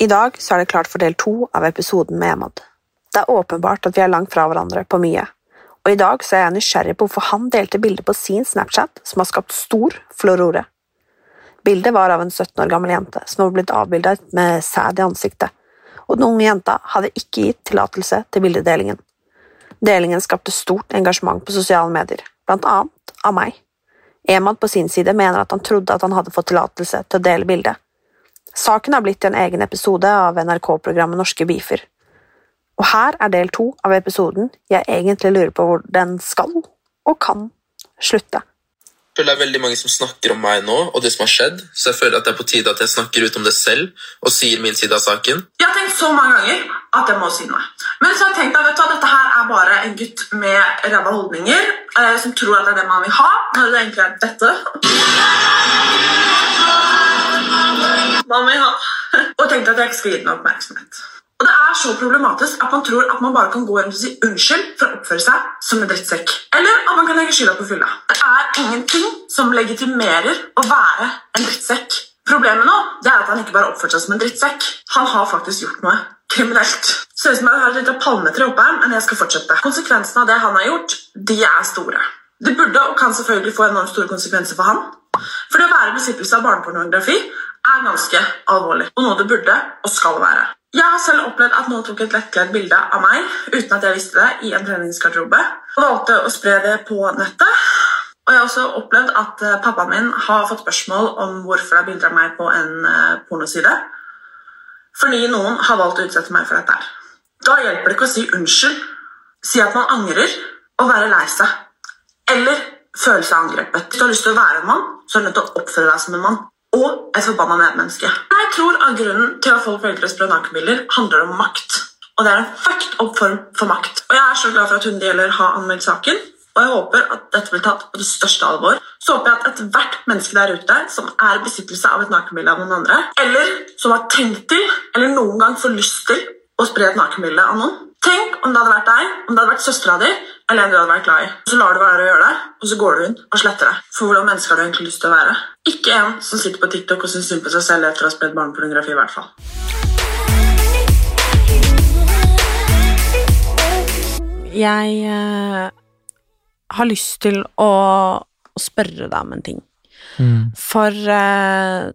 I dag så er det klart for del to av episoden med Emad. Det er åpenbart at vi er langt fra hverandre på mye, og i dag så er jeg nysgjerrig på hvorfor han delte bilde på sin Snapchat som har skapt stor florore. Bildet var av en 17 år gammel jente som var blitt avbildet med sæd i ansiktet, og den unge jenta hadde ikke gitt tillatelse til bildedelingen. Delingen skapte stort engasjement på sosiale medier, blant annet av meg. Emad på sin side mener at han trodde at han hadde fått tillatelse til å dele bildet. Saken har blitt til en egen episode av NRK-programmet Norske beefer. Og her er del to av episoden jeg egentlig lurer på hvor den skal og kan slutte. Jeg føler det er veldig mange som snakker om meg nå, og det som har skjedd, så jeg føler at det er på tide at jeg snakker ut om det selv og sier min side av saken. Jeg har tenkt så mange ganger at jeg må si noe. Men så har jeg tenkt at vet du, dette her er bare en gutt med ræva holdninger eh, som tror at det er det man vil ha, når det egentlig er dette. Man vil ha. Og tenkte at jeg ikke skulle gi den oppmerksomhet. Og Det er så problematisk at man tror at man bare kan gå rundt og si unnskyld for å oppføre seg som en drittsekk. Eller at man kan legge skylda på fylla. Det er ingenting som legitimerer å være en drittsekk. Problemet nå det er at han ikke bare oppførte seg som en drittsekk. Han har faktisk gjort noe kriminelt. Ser ut som jeg har et lite palmetre oppe her, men jeg skal fortsette. Konsekvensene av det han har gjort, de er store. Det burde og kan selvfølgelig få enormt store konsekvenser for han. For det å være besittelse av barnepornografi er ganske alvorlig, og noe det burde og skal være. Jeg har selv opplevd at noen tok et lettkledd bilde av meg uten at jeg visste det, i en treningsgarderobe, og valgte å spre det på nettet. Og jeg har også opplevd at eh, pappaen min har fått spørsmål om hvorfor det er bilder av meg på en eh, pornoside. Fordi noen har valgt å utsette meg for dette. Da hjelper det ikke å si unnskyld, si at man angrer, og være lei seg. Eller føle seg angrepet. Hvis du har lyst til å være en mann, så er du nødt til å oppføre deg som en mann. Og et forbanna medmenneske. Jeg tror at grunnen til at folk velger å spre nakenbilder, handler om makt. Og det er en fucked up form for makt. Og jeg er så glad for at hun det gjelder har anmeldt saken. Og jeg håper at dette blir tatt på det største alvor. Så håper jeg at ethvert menneske der ute som er i besittelse av et nakenbilde av noen andre, eller som har tenkt til, eller noen gang får lyst til, å spre et nakenbilde av noen Tenk om det hadde vært deg, om det hadde vært søstera di, eller en du hadde vært glad i. Så lar du være å gjøre det, og så går du inn og sletter det. For hvordan menneske har du egentlig lyst til å være? Ikke en som sitter på TikTok og syns synd på seg selv etter å ha spredd barnepornografi. i hvert fall. Jeg eh, har lyst til å, å spørre deg om en ting. For eh,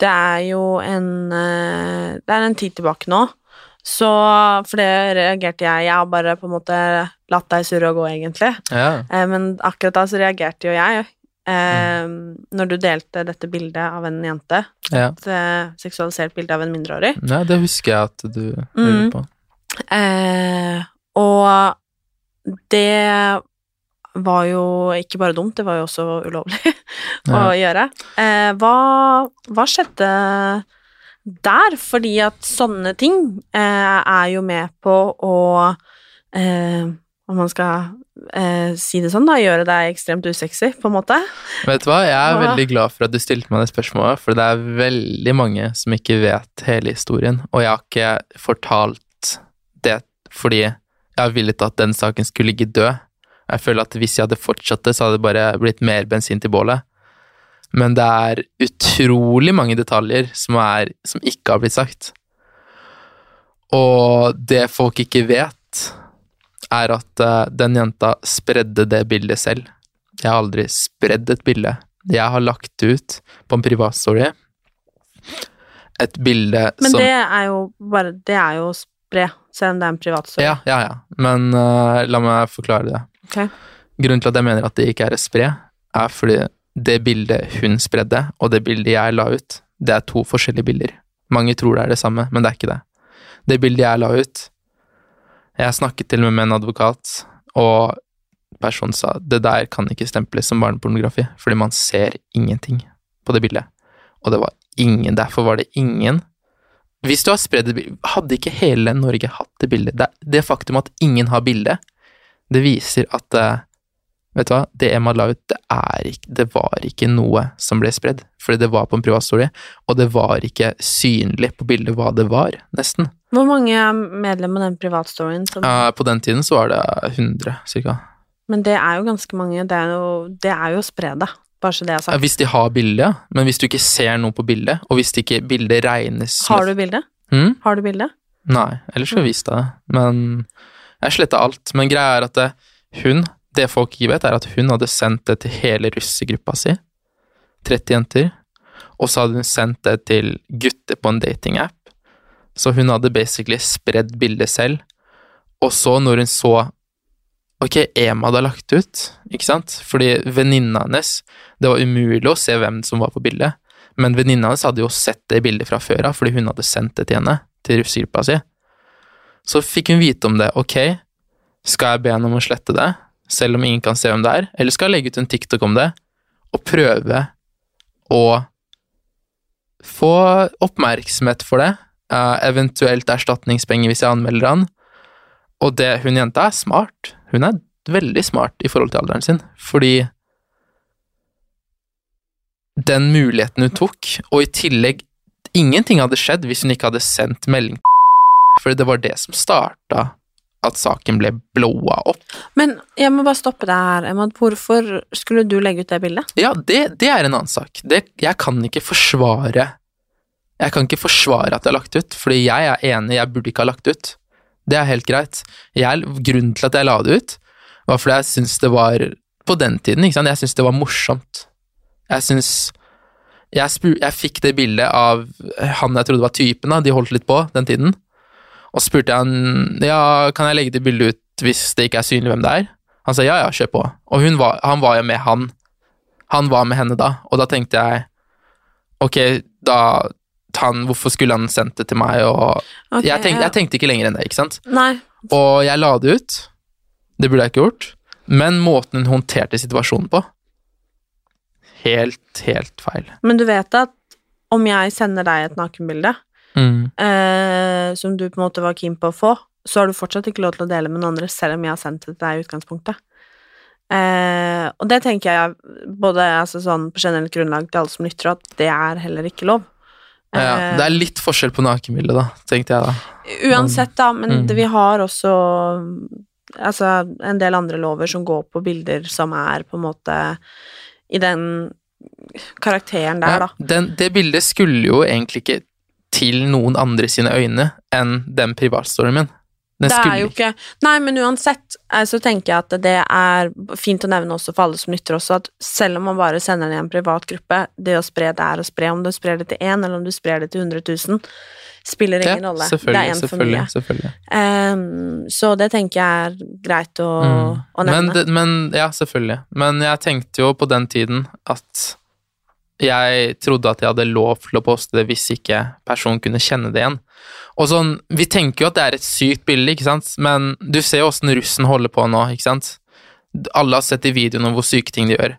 det er jo en eh, Det er en tid tilbake nå. Så For det reagerte jeg. Jeg har bare på en måte latt deg surre og gå, egentlig. Ja. Eh, men akkurat da så reagerte jo jeg. Eh, Når du delte dette bildet av en jente, Ja. et eh, seksualisert bilde av en mindreårig. ja, det husker jeg at du Mm. på. Eh, og det var jo ikke bare dumt, det var jo også ulovlig å Ja. gjøre. Eh, hva, hva skjedde der? Fordi at sånne ting eh, er jo med på å eh, Om man skal eh, si det sånn, da, gjøre deg ekstremt usexy, på en måte. Vet du hva, jeg er ja. veldig glad for at du stilte meg det spørsmålet, for det er veldig mange som ikke vet hele historien, og jeg har ikke fortalt det fordi jeg har villet at den saken skulle ligge død. Jeg føler at hvis jeg hadde fortsatt det, så hadde det bare blitt mer bensin til bålet. Men det er utrolig mange detaljer som, er, som ikke har blitt sagt. Og det folk ikke vet, er at eh, den jenta spredde det bildet selv. Jeg har aldri spredd et bilde. Jeg har lagt ut på en privatstory et bilde Men som det er jo bare Det er jo å spre, selv om det er en privatstory. Ja, ja, ja. Men uh, la meg forklare det. Ok. Grunnen til at jeg mener at det ikke er et spre, er fordi det bildet hun spredde, og det bildet jeg la ut, det er to forskjellige bilder. Mange tror det er det samme, men det er ikke det. Det bildet jeg la ut Jeg snakket til og med en advokat, og personen sa det der kan ikke stemples som barnepornografi, fordi man ser ingenting på det bildet. Og det var ingen, derfor var det ingen Hvis du har spredd et bilde Hadde ikke hele Norge hatt det bildet? Det, det faktum at ingen har bilde, det viser at eh, Vet du hva, det Emma la ut, det, er ikke, det var ikke noe som ble spredd, fordi det var på en privatstory, og det var ikke synlig på bildet hva det var, nesten. Hvor mange er medlem av den privatstoryen? Som, Uh, på den tiden så var det 100, cirka. Men det er jo ganske mange. Det er jo, det er jo å spre det, bare så det er sagt. sagt. Hvis de har bilde, men hvis du ikke ser noe på bildet, og hvis ikke bildet regnes som Har du bilde? Hm? Har du bilde? Nei, ellers skulle jeg vist deg det. Men jeg sletta alt. Men greia er at det, hun, det folk ikke vet, er at hun hadde sendt det til hele russegruppa si. 30 jenter. Og så hadde hun sendt det til gutter på en datingapp. Så hun hadde basically spredd bildet selv. Og så, når hun så Ok, Emma hadde lagt ut, ikke sant? Fordi venninna hennes Det var umulig å se hvem som var på bildet. Men venninna hennes hadde jo sett det bildet fra før av, fordi hun hadde sendt det til henne, til russegruppa si. Så fikk hun vite om det. Ok, skal jeg be henne om å slette det, selv om ingen kan se hvem det er, eller skal legge ut en TikTok om det, og prøve å få oppmerksomhet for det, eh, eventuelt erstatningspenger hvis jeg anmelder han. Og det, hun jenta er smart. Hun er veldig smart i forhold til alderen sin, fordi den muligheten hun tok, og i tillegg Ingenting hadde skjedd hvis hun ikke hadde sendt melding For det var det som starta at saken ble blowa opp. Men jeg må bare stoppe deg her, Emad. Hvorfor skulle du legge ut det bildet? Ja, det, det er en annen sak. Det, jeg kan ikke forsvare Jeg kan ikke forsvare at jeg har lagt ut, fordi jeg er enig, jeg burde ikke ha lagt ut. Det er helt greit. Jeg, grunnen til at jeg la det ut, var fordi jeg syntes det var På den tiden, ikke sant, jeg syntes det var morsomt. Jeg syns jeg, jeg fikk det bildet av han jeg trodde var typen, da, de holdt litt på den tiden. Og spurte jeg han ja, kan jeg legge det bildet ut hvis det ikke er synlig hvem det er. Han sa ja, ja, kjør på. Og var, han var jo med han. Han var med henne da, og da tenkte jeg ok, da han, hvorfor skulle han sendt det til meg, og okay, jeg, tenkte, jeg tenkte ikke lenger enn det, ikke sant? Nei. Og jeg la det ut. Det burde jeg ikke gjort. Men måten hun håndterte situasjonen på Helt, helt feil. Men du vet at om jeg sender deg et nakenbilde Mm. eh, som du på en måte var keen på å få, så har du fortsatt ikke lov til å dele med noen andre, selv om jeg har sendt det til deg i utgangspunktet. Eh, og det tenker jeg både altså, sånn på generelt grunnlag til alle som lytter, at det er heller ikke lov. Ja, Eh, det er litt forskjell på nakenbildet, da, tenkte jeg da. Uansett, da, men Mm. det, vi har også altså, en del andre lover som går på bilder som er på en måte i den karakteren der, Ja, da. den, det bildet skulle jo egentlig ikke til noen andre sine øyne enn den privatstoryen min. Den det er jo ikke Nei, men uansett eh, så tenker jeg at det er fint å nevne også for alle som lytter også, at selv om man bare sender det i en privat gruppe, det å spre det er å spre. Om du sprer det til én, eller om du sprer det til 100 000, spiller ingen rolle. Det er én for mye. selvfølgelig. Ehm, så det tenker jeg er greit å, Mm. å Men, nevne. det, men Ja, selvfølgelig. Men jeg tenkte jo på den tiden at jeg trodde at jeg hadde lov til å poste det hvis ikke personen kunne kjenne det igjen. Og sånn, Vi tenker jo at det er et sykt bilde, ikke sant? men du ser jo åssen russen holder på nå. ikke sant? Alle har sett i videoen om hvor syke ting de gjør.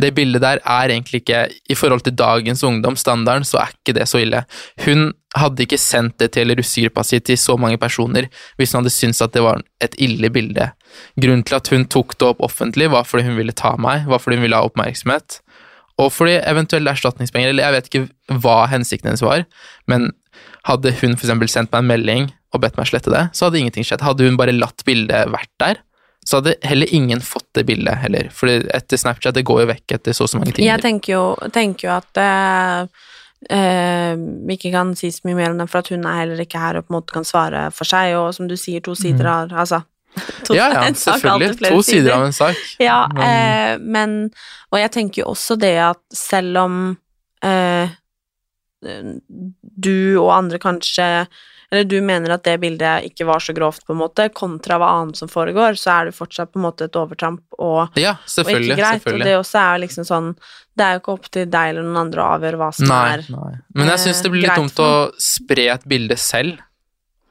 Det bildet der er egentlig ikke I forhold til dagens ungdomsstandarden, så er ikke det så ille. Hun hadde ikke sendt det til russegruppa si til så mange personer hvis hun hadde syntes at det var et ille bilde. Grunnen til at hun tok det opp offentlig, var fordi hun ville ta meg, var fordi hun ville ha oppmerksomhet. Og fordi eventuelle erstatningspenger, eller jeg vet ikke hva hensikten hennes var, men hadde hun eksempel sendt meg en melding og bedt meg slette det, så hadde ingenting skjedd. Hadde hun bare latt bildet vært der, så hadde heller ingen fått det bildet heller. For etter Snapchat, det går jo vekk etter så og så mange timer. Jeg tenker jo, tenker jo at uh eh, vi ikke kan si så mye mer om det, for at hun er heller ikke her og på en måte kan svare for seg, og som du sier, to sider Mm. har Altså, To- Ja, ja, sak selvfølgelig. To sider av en sak. Ja, eh, men Og jeg tenker jo også det at selv om eh, du og andre kanskje Eller du mener at det bildet ikke var så grovt, på en måte, kontra hva annet som foregår, så er det fortsatt på en måte et overtramp og, Ja, og ikke greit. Og det også er liksom sånn Det er jo ikke opp til deg eller noen andre å avgjøre hva som Nei, er nei. Men jeg syns det blir litt dumt å spre et bilde selv,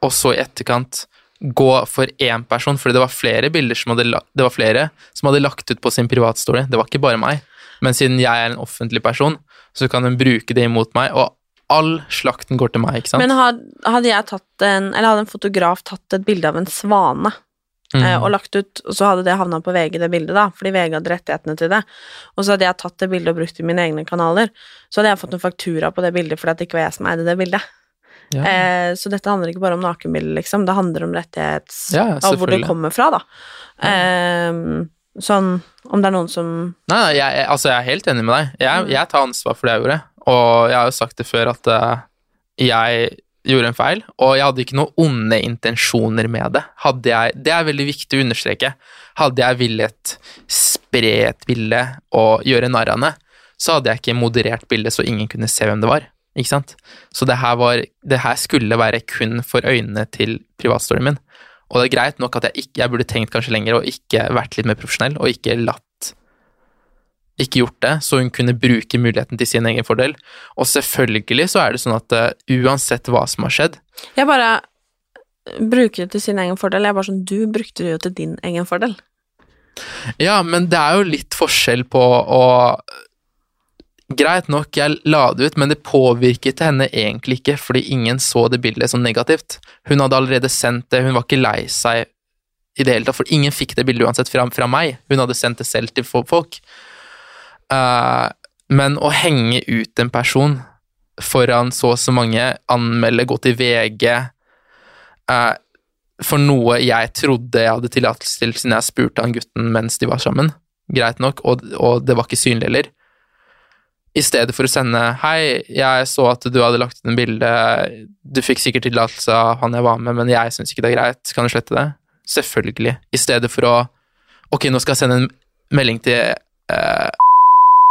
og så i etterkant gå for én person, fordi det var flere bilder som hadde, det var flere som hadde lagt ut på sin privatstory. Det var ikke bare meg. Men siden jeg er en offentlig person, så kan hun bruke det imot meg, og all slakten går til meg, ikke sant? Men hadde jeg tatt en Eller hadde en fotograf tatt et bilde av en svane Mm. eh, og lagt ut, og så hadde det havna på VG, det bildet, da, fordi VG hadde rettighetene til det, og så hadde jeg tatt det bildet og brukt det i mine egne kanaler, så hadde jeg fått en faktura på det bildet fordi det ikke var jeg som eide det bildet. Ja. Eh, så dette handler ikke bare om nakenbilder, liksom, det handler om rettighets... Ja, og hvor det kommer fra, da. Eh, sånn om det er noen som Nei, nei jeg, altså jeg er helt enig med deg. Jeg, jeg tar ansvar for det jeg gjorde, og jeg har jo sagt det før at uh, jeg gjorde en feil, og jeg hadde ikke noen onde intensjoner med det. Jeg, det er veldig viktig å understreke. Hadde jeg villet spre et bilde og gjøre narr av det, så hadde jeg ikke moderert bildet så ingen kunne se hvem det var. Ikke sant? Så det her, var, det her skulle være kun for øynene til privatstoryen min. Og det er greit nok at jeg, ikke, jeg burde tenkt kanskje lenger og ikke vært litt mer profesjonell, og ikke latt ikke gjort det, så hun kunne bruke muligheten til sin egen fordel. Og selvfølgelig så er det sånn at uh, uansett hva som har skjedd Jeg bare bruker det til sin egen fordel. Jeg er bare sånn Du brukte det jo til din egen fordel. Ja, men det er jo litt forskjell på å Greit nok, jeg la det ut, men det påvirket henne egentlig ikke, fordi ingen så det bildet som negativt. Hun hadde allerede sendt det, hun var ikke lei seg i det hele tatt, for ingen fikk det bildet uansett fra, fra meg. Hun hadde sendt det selv til folk. Uh, men å henge ut en person foran så og så mange, anmelde, gå til VG uh, for noe jeg trodde jeg hadde tillatelse til siden jeg spurte han gutten mens de var sammen, greit nok, og, og det var ikke synlig heller. I stedet for å sende 'Hei, jeg så at du hadde lagt ut en bilde. Du fikk sikkert tillatelse av han jeg var med, men jeg syns ikke det er greit. Kan du slette det?' Selvfølgelig. I stedet for å 'Ok, nå skal jeg sende en melding til eh,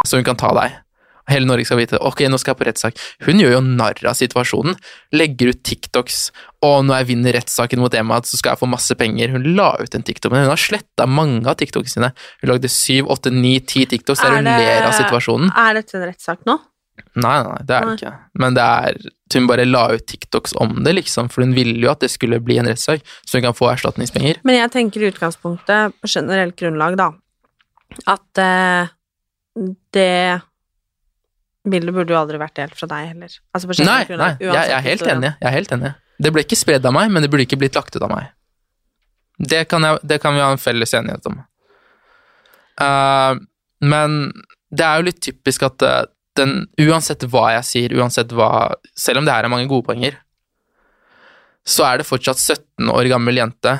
så hun kan ta deg'. Hele Norge skal vite ok, nå skal jeg på rettssak. Hun gjør jo narr av situasjonen. Legger ut TikToks. Og når jeg vinner rettssaken mot Emma, så skal jeg få masse penger. Hun la ut en TikTok, men hun har sletta mange av TikTokene sine. Hun lagde syv, åtte, ni, ti TikToks der hun ler av situasjonen. Er dette en rettssak nå? Nei, nei, det er det ikke. Men det er Hun bare la ut TikToks om det, liksom, for hun ville jo at det skulle bli en rettssak, så hun kan få erstatningspenger. Men jeg tenker i utgangspunktet, på generelt grunnlag, da, at eh, det bildet burde jo aldri vært delt fra deg heller. Altså Nei, nei, jeg, jeg er helt enig. Jeg er helt enig. Det ble ikke spredd av meg, men det burde ikke blitt lagt ut av meg. Det kan, jeg, det kan vi ha en felles enighet om. Uh, men det er jo litt typisk at eh, den, uansett hva jeg sier, uansett hva Selv om det her er mange gode poenger, så er det fortsatt 17 år gammel jente.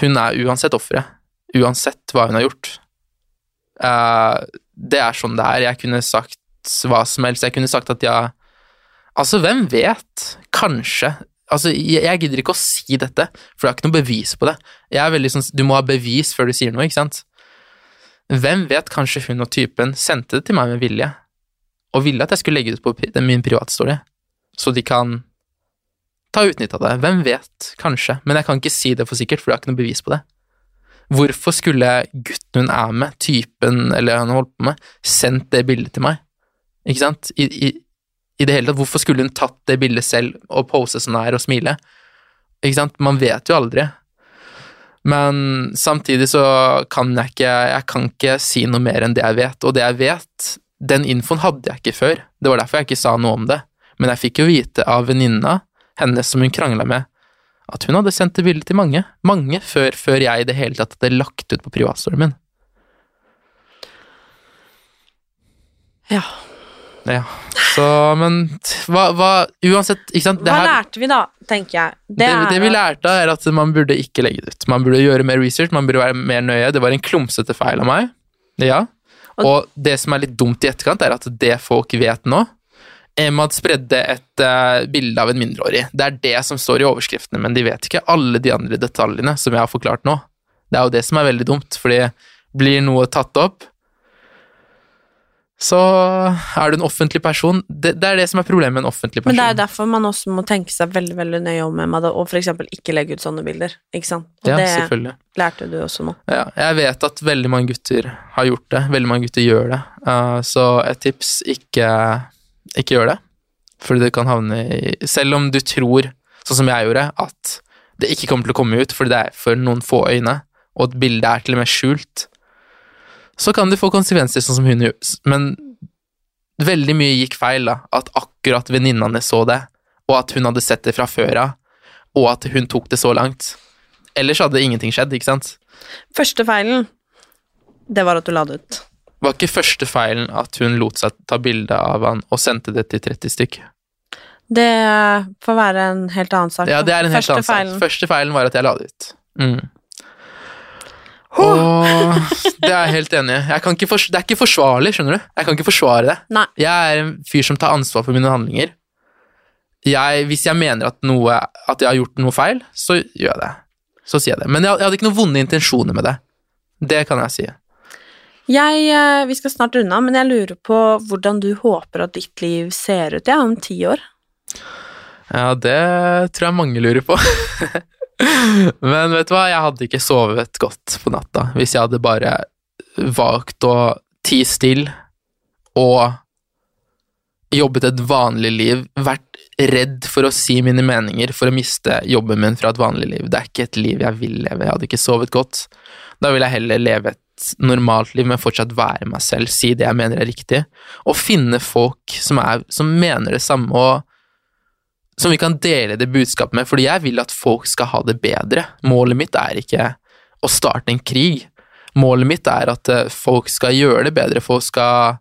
Hun er uansett offeret. Uansett hva hun har gjort. Uh, det er sånn det er. Jeg kunne sagt hva som helst. Jeg kunne sagt at ja Altså, hvem vet? Kanskje. Altså, jeg, jeg gidder ikke å si dette, for jeg har ikke noe bevis på det. Jeg er veldig sånn, Du må ha bevis før du sier noe, ikke sant? Hvem vet, kanskje hun og typen sendte det til meg med vilje, og ville at jeg skulle legge det ut på min privatstory, så de kan ta utnytt av det. Hvem vet, kanskje, men jeg kan ikke si det for sikkert, for jeg har ikke noe bevis på det. Hvorfor skulle gutten hun er med, typen eller han holdt på med, sendt det bildet til meg? Ikke sant? I, i, i det hele tatt, hvorfor skulle hun tatt det bildet selv og pose sånn her og smile? Ikke sant? Man vet jo aldri. Men samtidig så kan jeg ikke Jeg kan ikke si noe mer enn det jeg vet, og det jeg vet, den infoen hadde jeg ikke før. Det var derfor jeg ikke sa noe om det. Men jeg fikk jo vite av venninna hennes som hun krangla med, at hun hadde sendt det bildet til mange. Mange før, før jeg i det hele tatt hadde lagt ut på privatstolen min. Ja. Ja. Så, men hva, hva Uansett, ikke sant Hva her- lærte vi da, tenker jeg? det, det, det vi lærte, er at man burde ikke legge det ut. Man burde gjøre mer research, man burde være mer nøye. Det var en klumsete feil av meg. Ja. Og det som er litt dumt i etterkant, er at det folk vet nå Emad spredde et uh, bilde av en mindreårig. Det er det som står i overskriftene, men de vet ikke alle de andre detaljene som jeg har forklart nå. Det er jo det som er veldig dumt, fordi blir noe tatt opp, så er du en offentlig person. Det, det er det som er problemet med en offentlig person. Men det er jo derfor man også må tenke seg veldig veldig nøye om med det, og eksempel ikke legge ut sånne bilder. Ikke sant? Og Ja, det lærte du også nå. Ja, jeg vet at veldig mange gutter har gjort det. Veldig mange gutter gjør det. Uh, så et tips, ikke, ikke gjør det. Fordi det kan havne i Selv om du tror, sånn som jeg gjorde, at det ikke kommer til å komme ut fordi det er for noen få øyne, og at bildet er til og med skjult, så kan det få konsekvenser, sånn som hun gjør. Men veldig mye gikk feil, da. At akkurat venninnene så det, og at hun hadde sett det fra før av, og at hun tok det så langt. Ellers hadde ingenting skjedd, ikke sant? Første feilen, det var at du la det ut. Var ikke første feilen at hun lot seg ta bilde av han og sendte det til 30 stykker? Det får være en helt annen sak. Ja, det er en helt Første annen sak. feilen. Første feilen var at jeg la det ut. Mm. Og det er jeg helt enig i. Jeg kan ikke fors- Det er ikke forsvarlig, skjønner du. Jeg kan ikke forsvare det. Nei. Jeg er en fyr som tar ansvar for mine handlinger. Jeg, hvis jeg mener at, noe, at jeg har gjort noe feil, så gjør jeg det. Så sier jeg det. Men jeg, jeg hadde ikke noen vonde intensjoner med det. Det kan jeg si. Jeg, eh, vi skal snart runde av, men jeg lurer på hvordan du håper at ditt liv ser ut ja, om ti år. Ja, det tror jeg mange lurer på. Men vet du hva, jeg hadde ikke sovet godt på natta hvis jeg hadde bare valgt å tie still og jobbet et vanlig liv, vært redd for å si mine meninger for å miste jobben min fra et vanlig liv. Det er ikke et liv jeg vil leve. Jeg hadde ikke sovet godt. Da vil jeg heller leve et normalt liv, men fortsatt være meg selv, si det jeg mener er riktig, og finne folk som, er, som mener det samme, og som vi kan dele det budskapet med, fordi jeg vil at folk skal ha det bedre. Målet mitt er ikke å starte en krig. Målet mitt er at eh, folk skal gjøre det bedre, folk skal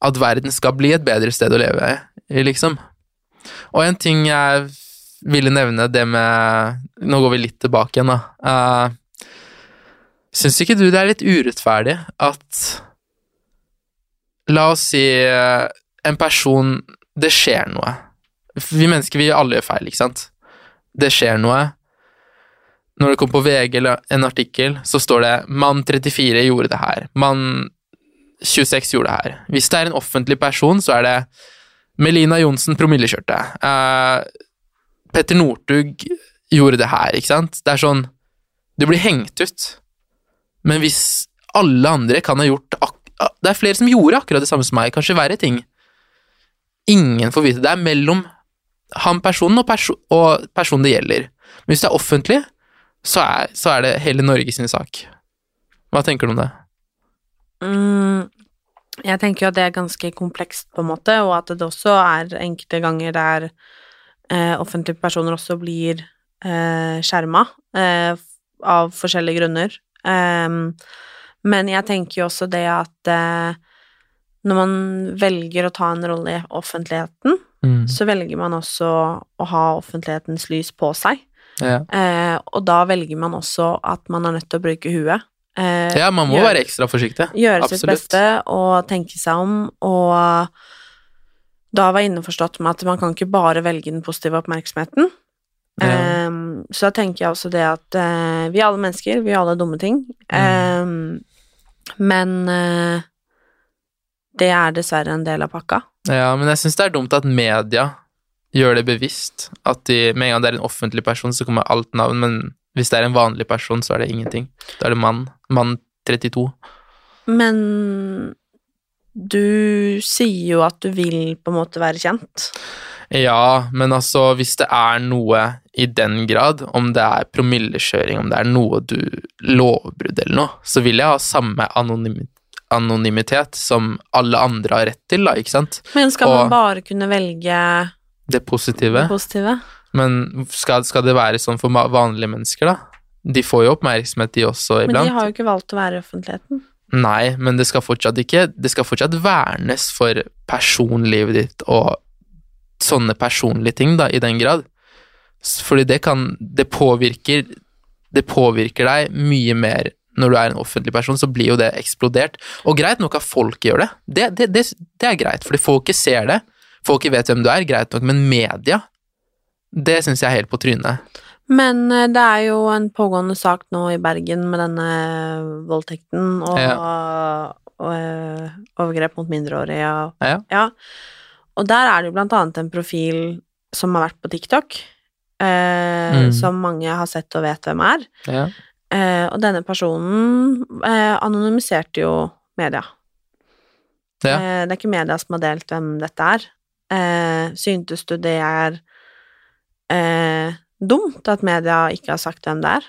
At verden skal bli et bedre sted å leve i, liksom. Og en ting jeg ville nevne, det med Nå går vi litt tilbake igjen, da. Uh, Syns ikke du det er litt urettferdig at La oss si eh, en person Det skjer noe. Vi mennesker vi alle gjør feil, ikke sant? Det skjer noe. Når det kommer på VG eller en artikkel, så står det 'mann 34 gjorde det her', 'mann 26 gjorde det her'. Hvis det er en offentlig person, så er det Melina Johnsen promillekjørte. Uh, Petter Northug gjorde det her, ikke sant? Det er sånn Du blir hengt ut. Men hvis alle andre kan ha gjort Det er flere som gjorde akkurat det samme som meg, kanskje verre ting. Ingen får vite. Det er mellom han personen og, perso og personen det gjelder. Men hvis det er offentlig, så er, så er det hele Norge sin sak. Hva tenker du om det? Mm, jeg tenker jo at det er ganske komplekst, på en måte, og at det også er enkelte ganger der eh, offentlige personer også blir eh, skjerma eh, av forskjellige grunner. Um, men jeg tenker jo også det at eh, når man velger å ta en rolle i offentligheten, Mm. så velger man også å ha offentlighetens lys på seg. Ja. Eh, og da velger man også at man er nødt til å bruke huet. Eh, ja, man må gjøre- være ekstra forsiktig. Gjøre sitt beste og tenke seg om, og da var jeg innforstått med at man kan ikke bare velge den positive oppmerksomheten. Ja. Ehm, så da tenker jeg også det at eh, vi er alle mennesker, vi gjør alle dumme ting. Ehm, men eh, det er dessverre en del av pakka. Ja, men jeg syns det er dumt at media gjør det bevisst. At de, med en gang det er en offentlig person, så kommer alt navn, men hvis det er en vanlig person, så er det ingenting. Da er det mann. Mann 32. Men du sier jo at du vil på en måte være kjent. Ja, men altså, hvis det er noe i den grad, om det er promillekjøring, om det er noe du lovbrudd eller noe, så vil jeg ha samme anonym anonymitet som alle andre har rett til, da, ikke sant? Men skal Og man bare kunne velge det positive. det positive? Men skal, skal det være sånn for vanlige mennesker, da? De får jo oppmerksomhet, de også, iblant. Men de har jo ikke valgt å være i offentligheten. Nei, men det skal fortsatt ikke Det skal fortsatt vernes for personlivet ditt og sånne personlige ting, da, i den grad. Fordi det kan Det påvirker Det påvirker deg mye mer når du er en offentlig person, så blir jo det eksplodert. Og greit nok at folk gjør det. Det, det, det, det er greit, fordi folket ser det. Folket vet hvem du er, greit nok, men media, det syns jeg er helt på trynet. Men eh, det er jo en pågående sak nå i Bergen med denne voldtekten og, og og overgrep mot mindreårige og Ja. Og der er det jo blant annet en profil som har vært på TikTok, eh, Mm. som mange har sett og vet hvem er. Ja. Og denne personen eh, anonymiserte jo media. Ja. Eh, det er ikke media som har delt hvem dette er. Eh, syntes du det er dumt at media ikke har sagt hvem det er?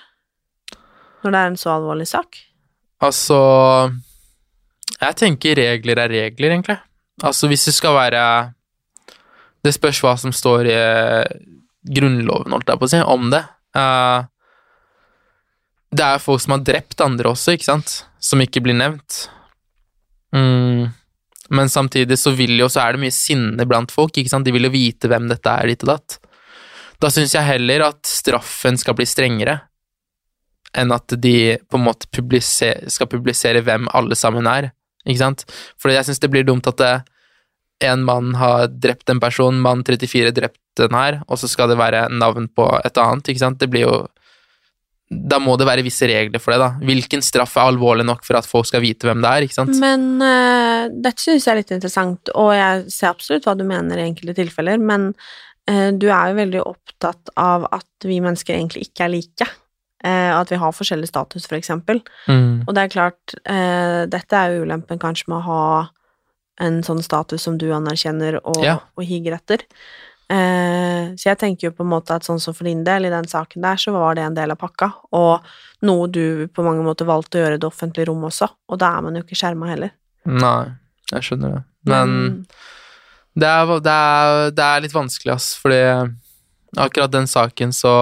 Når det er en så alvorlig sak? Altså Jeg tenker regler er regler, egentlig. Altså, hvis det skal være Det spørs hva som står i Grunnloven, holdt jeg på å si, om det. Eh, det er folk som har drept andre også, ikke sant, som ikke blir nevnt. Mm. Men samtidig så vil jo, så er det mye sinne blant folk, ikke sant, de vil jo vite hvem dette er, ditt og datt. Da syns jeg heller at straffen skal bli strengere enn at de på en måte publiser, skal publisere hvem alle sammen er, ikke sant? For jeg syns det blir dumt at det, en mann har drept en person, mann 34 drept den her, og så skal det være navn på et annet, ikke sant? Det blir jo Da må det være visse regler for det, da. Hvilken straff er alvorlig nok for at folk skal vite hvem det er, ikke sant? Men uh, dette synes jeg er litt interessant, og jeg ser absolutt hva du mener i enkelte tilfeller, men uh, du er jo veldig opptatt av at vi mennesker egentlig ikke er like, Uh, at vi har forskjellig status, for eksempel. Mm. Og det er klart, uh, dette er jo ulempen kanskje med å ha en sånn status som du anerkjenner og, Ja. og higer etter. Så jeg tenker jo på en måte at sånn som for din del, i den saken der, så var det en del av pakka, og noe du på mange måter valgte å gjøre i det offentlige rom også, og da er man jo ikke skjerma heller. Nei, jeg skjønner det. Men det, er, det, er, det er litt vanskelig, ass, fordi akkurat den saken så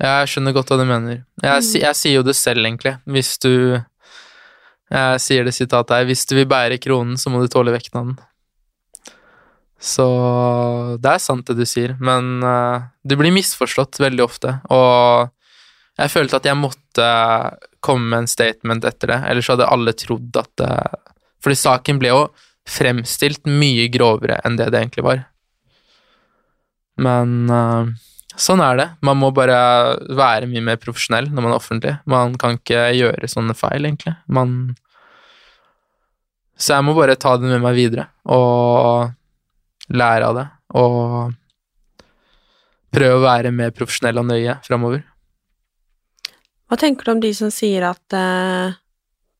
Jeg skjønner godt hva du mener. Jeg, si- jeg sier jo det selv, egentlig. Hvis du Jeg sier det sitatet her Hvis du vil bære kronen, så må du tåle vekten av den. Så det er sant, det du sier, men uh, du blir misforstått veldig ofte, og jeg følte at jeg måtte komme med en statement etter det, ellers hadde alle trodd at det Fordi saken ble jo fremstilt mye grovere enn det det egentlig var. Men uh, sånn er det. Man må bare være mye mer profesjonell når man er offentlig. Man kan ikke gjøre sånne feil, egentlig. Man Så jeg må bare ta det med meg videre og lære av det, og prøve å være mer profesjonell og nøye framover. Hva tenker du om de som sier at eh,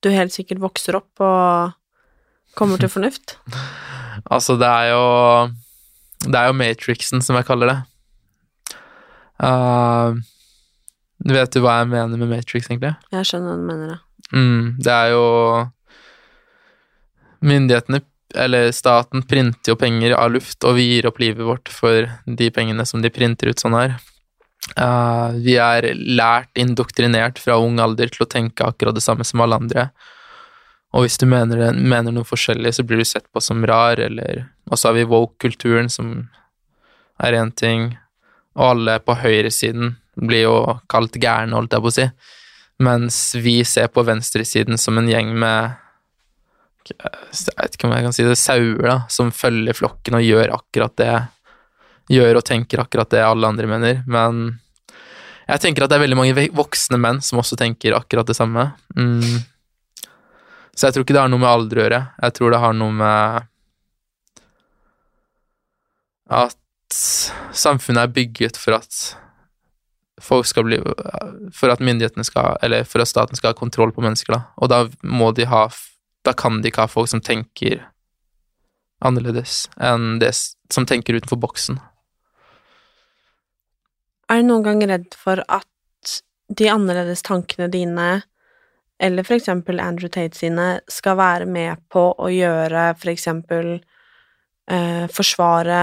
du helt sikkert vokser opp og kommer til fornuft? Altså, det er jo Det er jo Matrixen, som jeg kaller det. Uh, vet du hva jeg mener med Matrix, egentlig? Jeg skjønner hva du mener, ja. Mm, det er jo Myndighetene, eller staten, printer jo penger av luft, og vi gir opp livet vårt for de pengene som de printer ut sånn her. Uh, vi er lært, indoktrinert fra ung alder til å tenke akkurat det samme som alle andre. Og hvis du mener, mener noe forskjellig, så blir du sett på som rar, eller Og så har vi woke-kulturen, som er én ting, og alle på høyresiden blir jo kalt gærne, holdt jeg på å si, mens vi ser på venstresiden som en gjeng med jeg vet ikke om jeg kan si det, sauer, da, som følger flokken og gjør akkurat det Gjør og tenker akkurat det alle andre mener, men jeg tenker at det er veldig mange voksne menn som også tenker akkurat det samme. Mm. Så jeg tror ikke det har noe med alder å gjøre. Jeg tror det har noe med at samfunnet er bygget for at folk skal bli For at myndighetene skal Eller for at staten skal ha kontroll på mennesker, da. Og da må de ha Da kan de ikke ha folk som tenker annerledes enn det som tenker utenfor boksen. Er du noen gang redd for at de annerledes tankene dine, eller for eksempel Andrew Tate sine, skal være med på å gjøre for eksempel eh, forsvare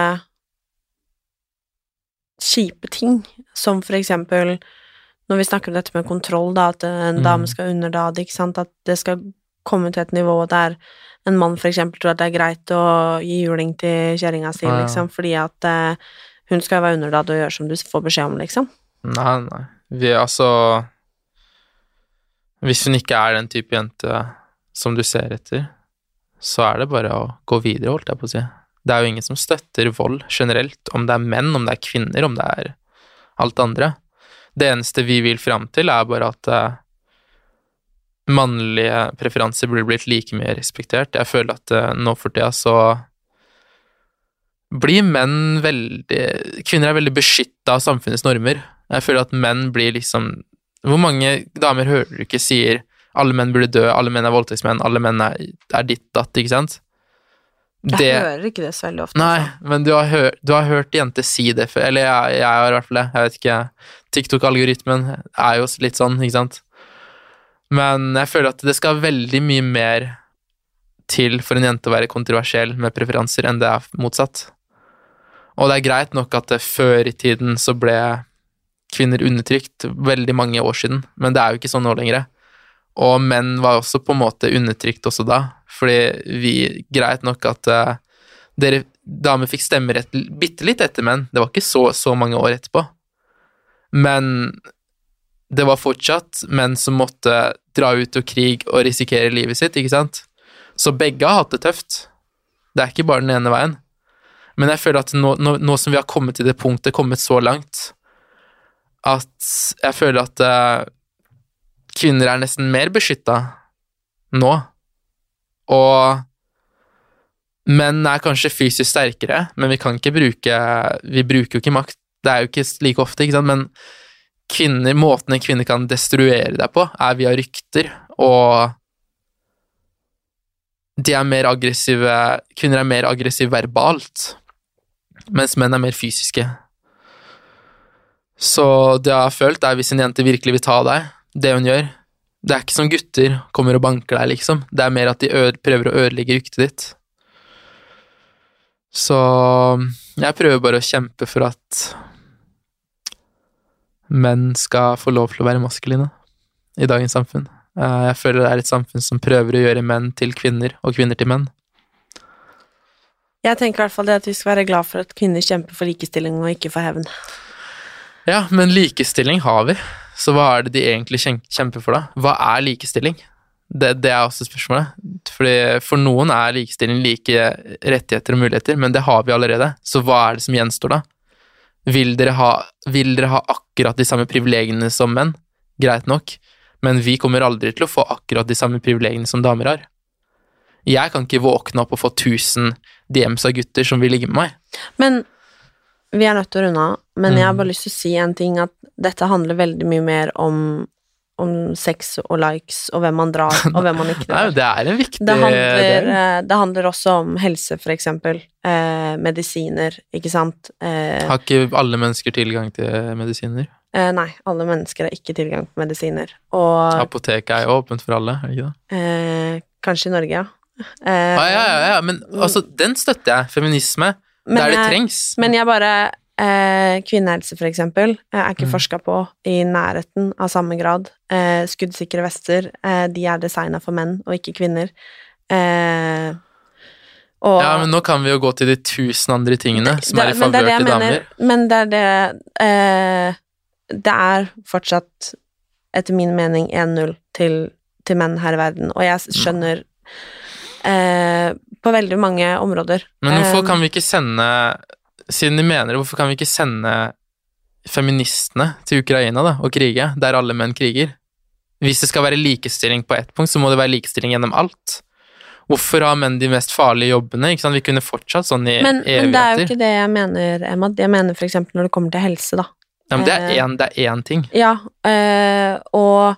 kjipe ting, som for eksempel når vi snakker om dette med kontroll, da, at en Mm. dame skal underdade, ikke sant, at det skal komme til et nivå der en mann eksempel tror at det er greit å gi juling til kjerringa si, Ja, liksom, fordi at eh, hun skal være underdad og gjøre som du får beskjed om, liksom. Nei, nei. Vi, er altså Hvis hun ikke er den type jente som du ser etter, så er det bare å gå videre, holdt jeg på å si. Det er jo ingen som støtter vold generelt, om det er menn, om det er kvinner, om det er alt andre. Det eneste vi vil fram til, er bare at eh, mannlige preferanser burde blitt like mye respektert. Jeg føler at eh, nå for tida så blir menn veldig Kvinner er veldig beskytta av samfunnets normer. Jeg føler at menn blir liksom Hvor mange damer hører du ikke sier alle menn burde dø, alle menn er voldtektsmenn, alle menn er, er ditt datt, ikke sant? Jeg hører ikke det så veldig ofte. Nei, altså. men du har, hør, du har hørt jenter si det før, eller jeg, jeg har i hvert fall det, jeg vet ikke, TikTok-algoritmen er jo litt sånn, ikke sant? Men jeg føler at det skal veldig mye mer til for en jente å være kontroversiell med preferanser enn det er motsatt. Og det er greit nok at før i tiden så ble kvinner undertrykt veldig mange år siden, men det er jo ikke sånn nå lenger. Og menn var også på en måte undertrykt også da, fordi vi Greit nok at uh, dere damer fikk stemmerett bitte litt etter menn, det var ikke så, så mange år etterpå. Men det var fortsatt menn som måtte dra ut og krig og risikere livet sitt, ikke sant? Så begge har hatt det tøft. Det er ikke bare den ene veien. Men jeg føler at nå, nå, nå som vi har kommet til det punktet, kommet så langt, at jeg føler at uh, kvinner er nesten mer beskytta nå. Og menn er kanskje fysisk sterkere, men vi kan ikke bruke Vi bruker jo ikke makt. Det er jo ikke like ofte, ikke sant, men kvinner, måten en kvinne kan destruere deg på, er via rykter, og de er mer aggressive Kvinner er mer aggressive verbalt, mens menn er mer fysiske. Så det jeg har følt, er hvis en jente virkelig vil ta deg, det hun gjør Det er ikke som gutter kommer og banker deg, liksom. Det er mer at de prøver å ødelegge ryktet ditt. Så jeg prøver bare å kjempe for at menn skal få lov til å være maskuline i dagens samfunn. Eh, Jeg føler det er et samfunn som prøver å gjøre menn til kvinner, og kvinner til menn. Jeg tenker i hvert fall det at vi skal være glad for at kvinner kjemper for likestilling og ikke for hevn. Ja, men likestilling har vi, så hva er det de egentlig kjemper for, da? Hva er likestilling? Det, det er også spørsmålet. Fordi for noen er likestilling like rettigheter og muligheter, men det har vi allerede, så hva er det som gjenstår da? Vil dere ha, vil dere ha akkurat de samme privilegiene som menn? Greit nok, men vi kommer aldri til å få akkurat de samme privilegiene som damer har. Jeg kan ikke våkne opp og få 1000 DMs av gutter som vil ligge med meg. Men vi er nødt til å runde av, men jeg har Mm. bare lyst til å si en ting, at dette handler veldig mye mer om, om sex og likes, og hvem man drar, og hvem man ikke drar. Nei, det er en viktig Det handler, eh, det handler også om helse, for eksempel. Eh, medisiner, ikke sant. Eh, Har ikke alle mennesker tilgang til medisiner? eh, nei, alle mennesker har ikke tilgang på medisiner. Og Apoteket er jo åpent for alle, er det ikke det? eh, kanskje i Norge, ja. Eh, Ah, ja, ja, ja, men altså, den støtter jeg. Feminisme. Men der det trengs. Men jeg bare eh, Kvinnehelse, for eksempel, eh, er ikke Mm. forska på i nærheten av samme grad. Eh, skuddsikre vester, eh, de er designa for menn og ikke kvinner. Eh, og Ja, men nå kan vi jo gå til de tusen andre tingene som er i men favør til damer. Men det er det eh, Det er fortsatt, etter min mening, 1-0 til, til menn her i verden, og jeg skjønner eh, På veldig mange områder. Men hvorfor kan vi ikke sende Siden de mener det, hvorfor kan vi ikke sende feministene til Ukraina da, og krige, der alle menn kriger? Hvis det skal være likestilling på ett punkt, så må det være likestilling gjennom alt. Hvorfor har menn de mest farlige jobbene? Ikke sant? Vi kunne fortsatt sånn i men, men det er jo ikke det jeg mener, Emma. Jeg mener for eksempel når det kommer til helse, da. Ja, men det er eh, én, det er én ting. Ja, øh, og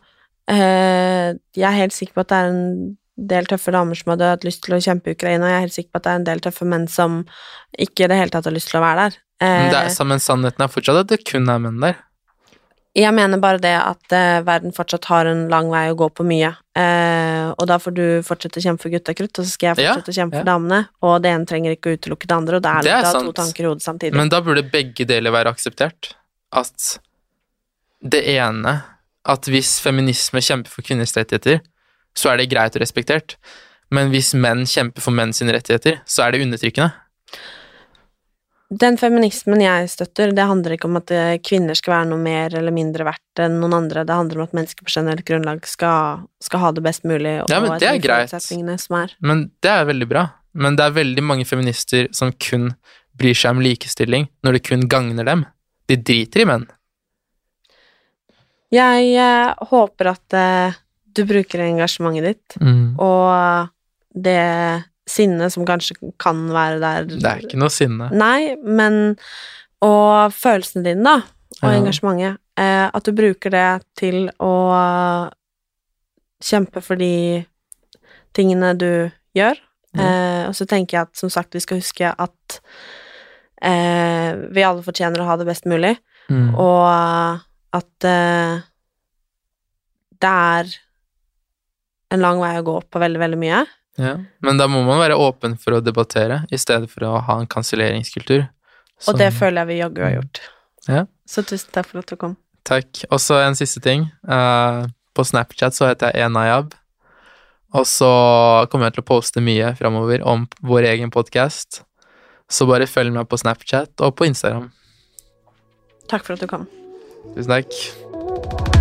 øh, jeg er helt sikker på at det er en del tøffe damer som hadde hatt lyst til å kjempe i Ukraina, og jeg er helt sikker på at det er en del tøffe menn som ikke i det hele tatt har lyst til å være der. Men, det Eh, er, men sannheten er fortsatt at det kun er menn der. jeg mener bare det at eh, verden fortsatt har en lang vei å gå på mye, eh, og da får du fortsette å kjempe for gutta krutt, og så skal jeg Ja, fortsette å kjempe ja. for damene, og det ene trenger ikke å utelukke det andre, og det er litt av to tanker i hodet samtidig. Men da burde begge deler være akseptert. At det ene At hvis feminisme kjemper for kvinners rettigheter, så er det greit og respektert. Men hvis menn kjemper for menn sine rettigheter, så er det undertrykkende. Den feminismen jeg støtter, det handler ikke om at eh, kvinner skal være noe mer eller mindre verdt enn noen andre, det handler om at mennesker på generelt grunnlag skal, skal ha det best mulig, og Ja, men det er greit. er. Men det er veldig bra. Men det er veldig mange feminister som kun bryr seg om likestilling når det kun gagner dem. De driter i menn. Jeg eh, håper at eh, du bruker engasjementet ditt, Mm. og det sinnet som kanskje kan være der Det er ikke noe sinne. Nei, men Og følelsene dine, da, og Ja. engasjementet. Eh, at du bruker det til å kjempe for de tingene du gjør. Eh, og så tenker jeg at som sagt, vi skal huske at eh, vi alle fortjener å ha det best mulig, Mm. og at eh, det er en lang vei å gå på veldig, veldig mye. Ja. Men da må man være åpen for å debattere, i stedet for å ha en kanselleringskultur. Og det føler jeg vi jaggu har gjort. Ja. Så tusen takk for at du kom. Takk. Og så en siste ting. Uh, på Snapchat så heter jeg Enayab. Og så kommer jeg til å poste mye framover om vår egen podkast. Så bare følg meg på Snapchat og på Instagram. Takk for at du kom. Tusen takk.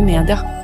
Moderne media.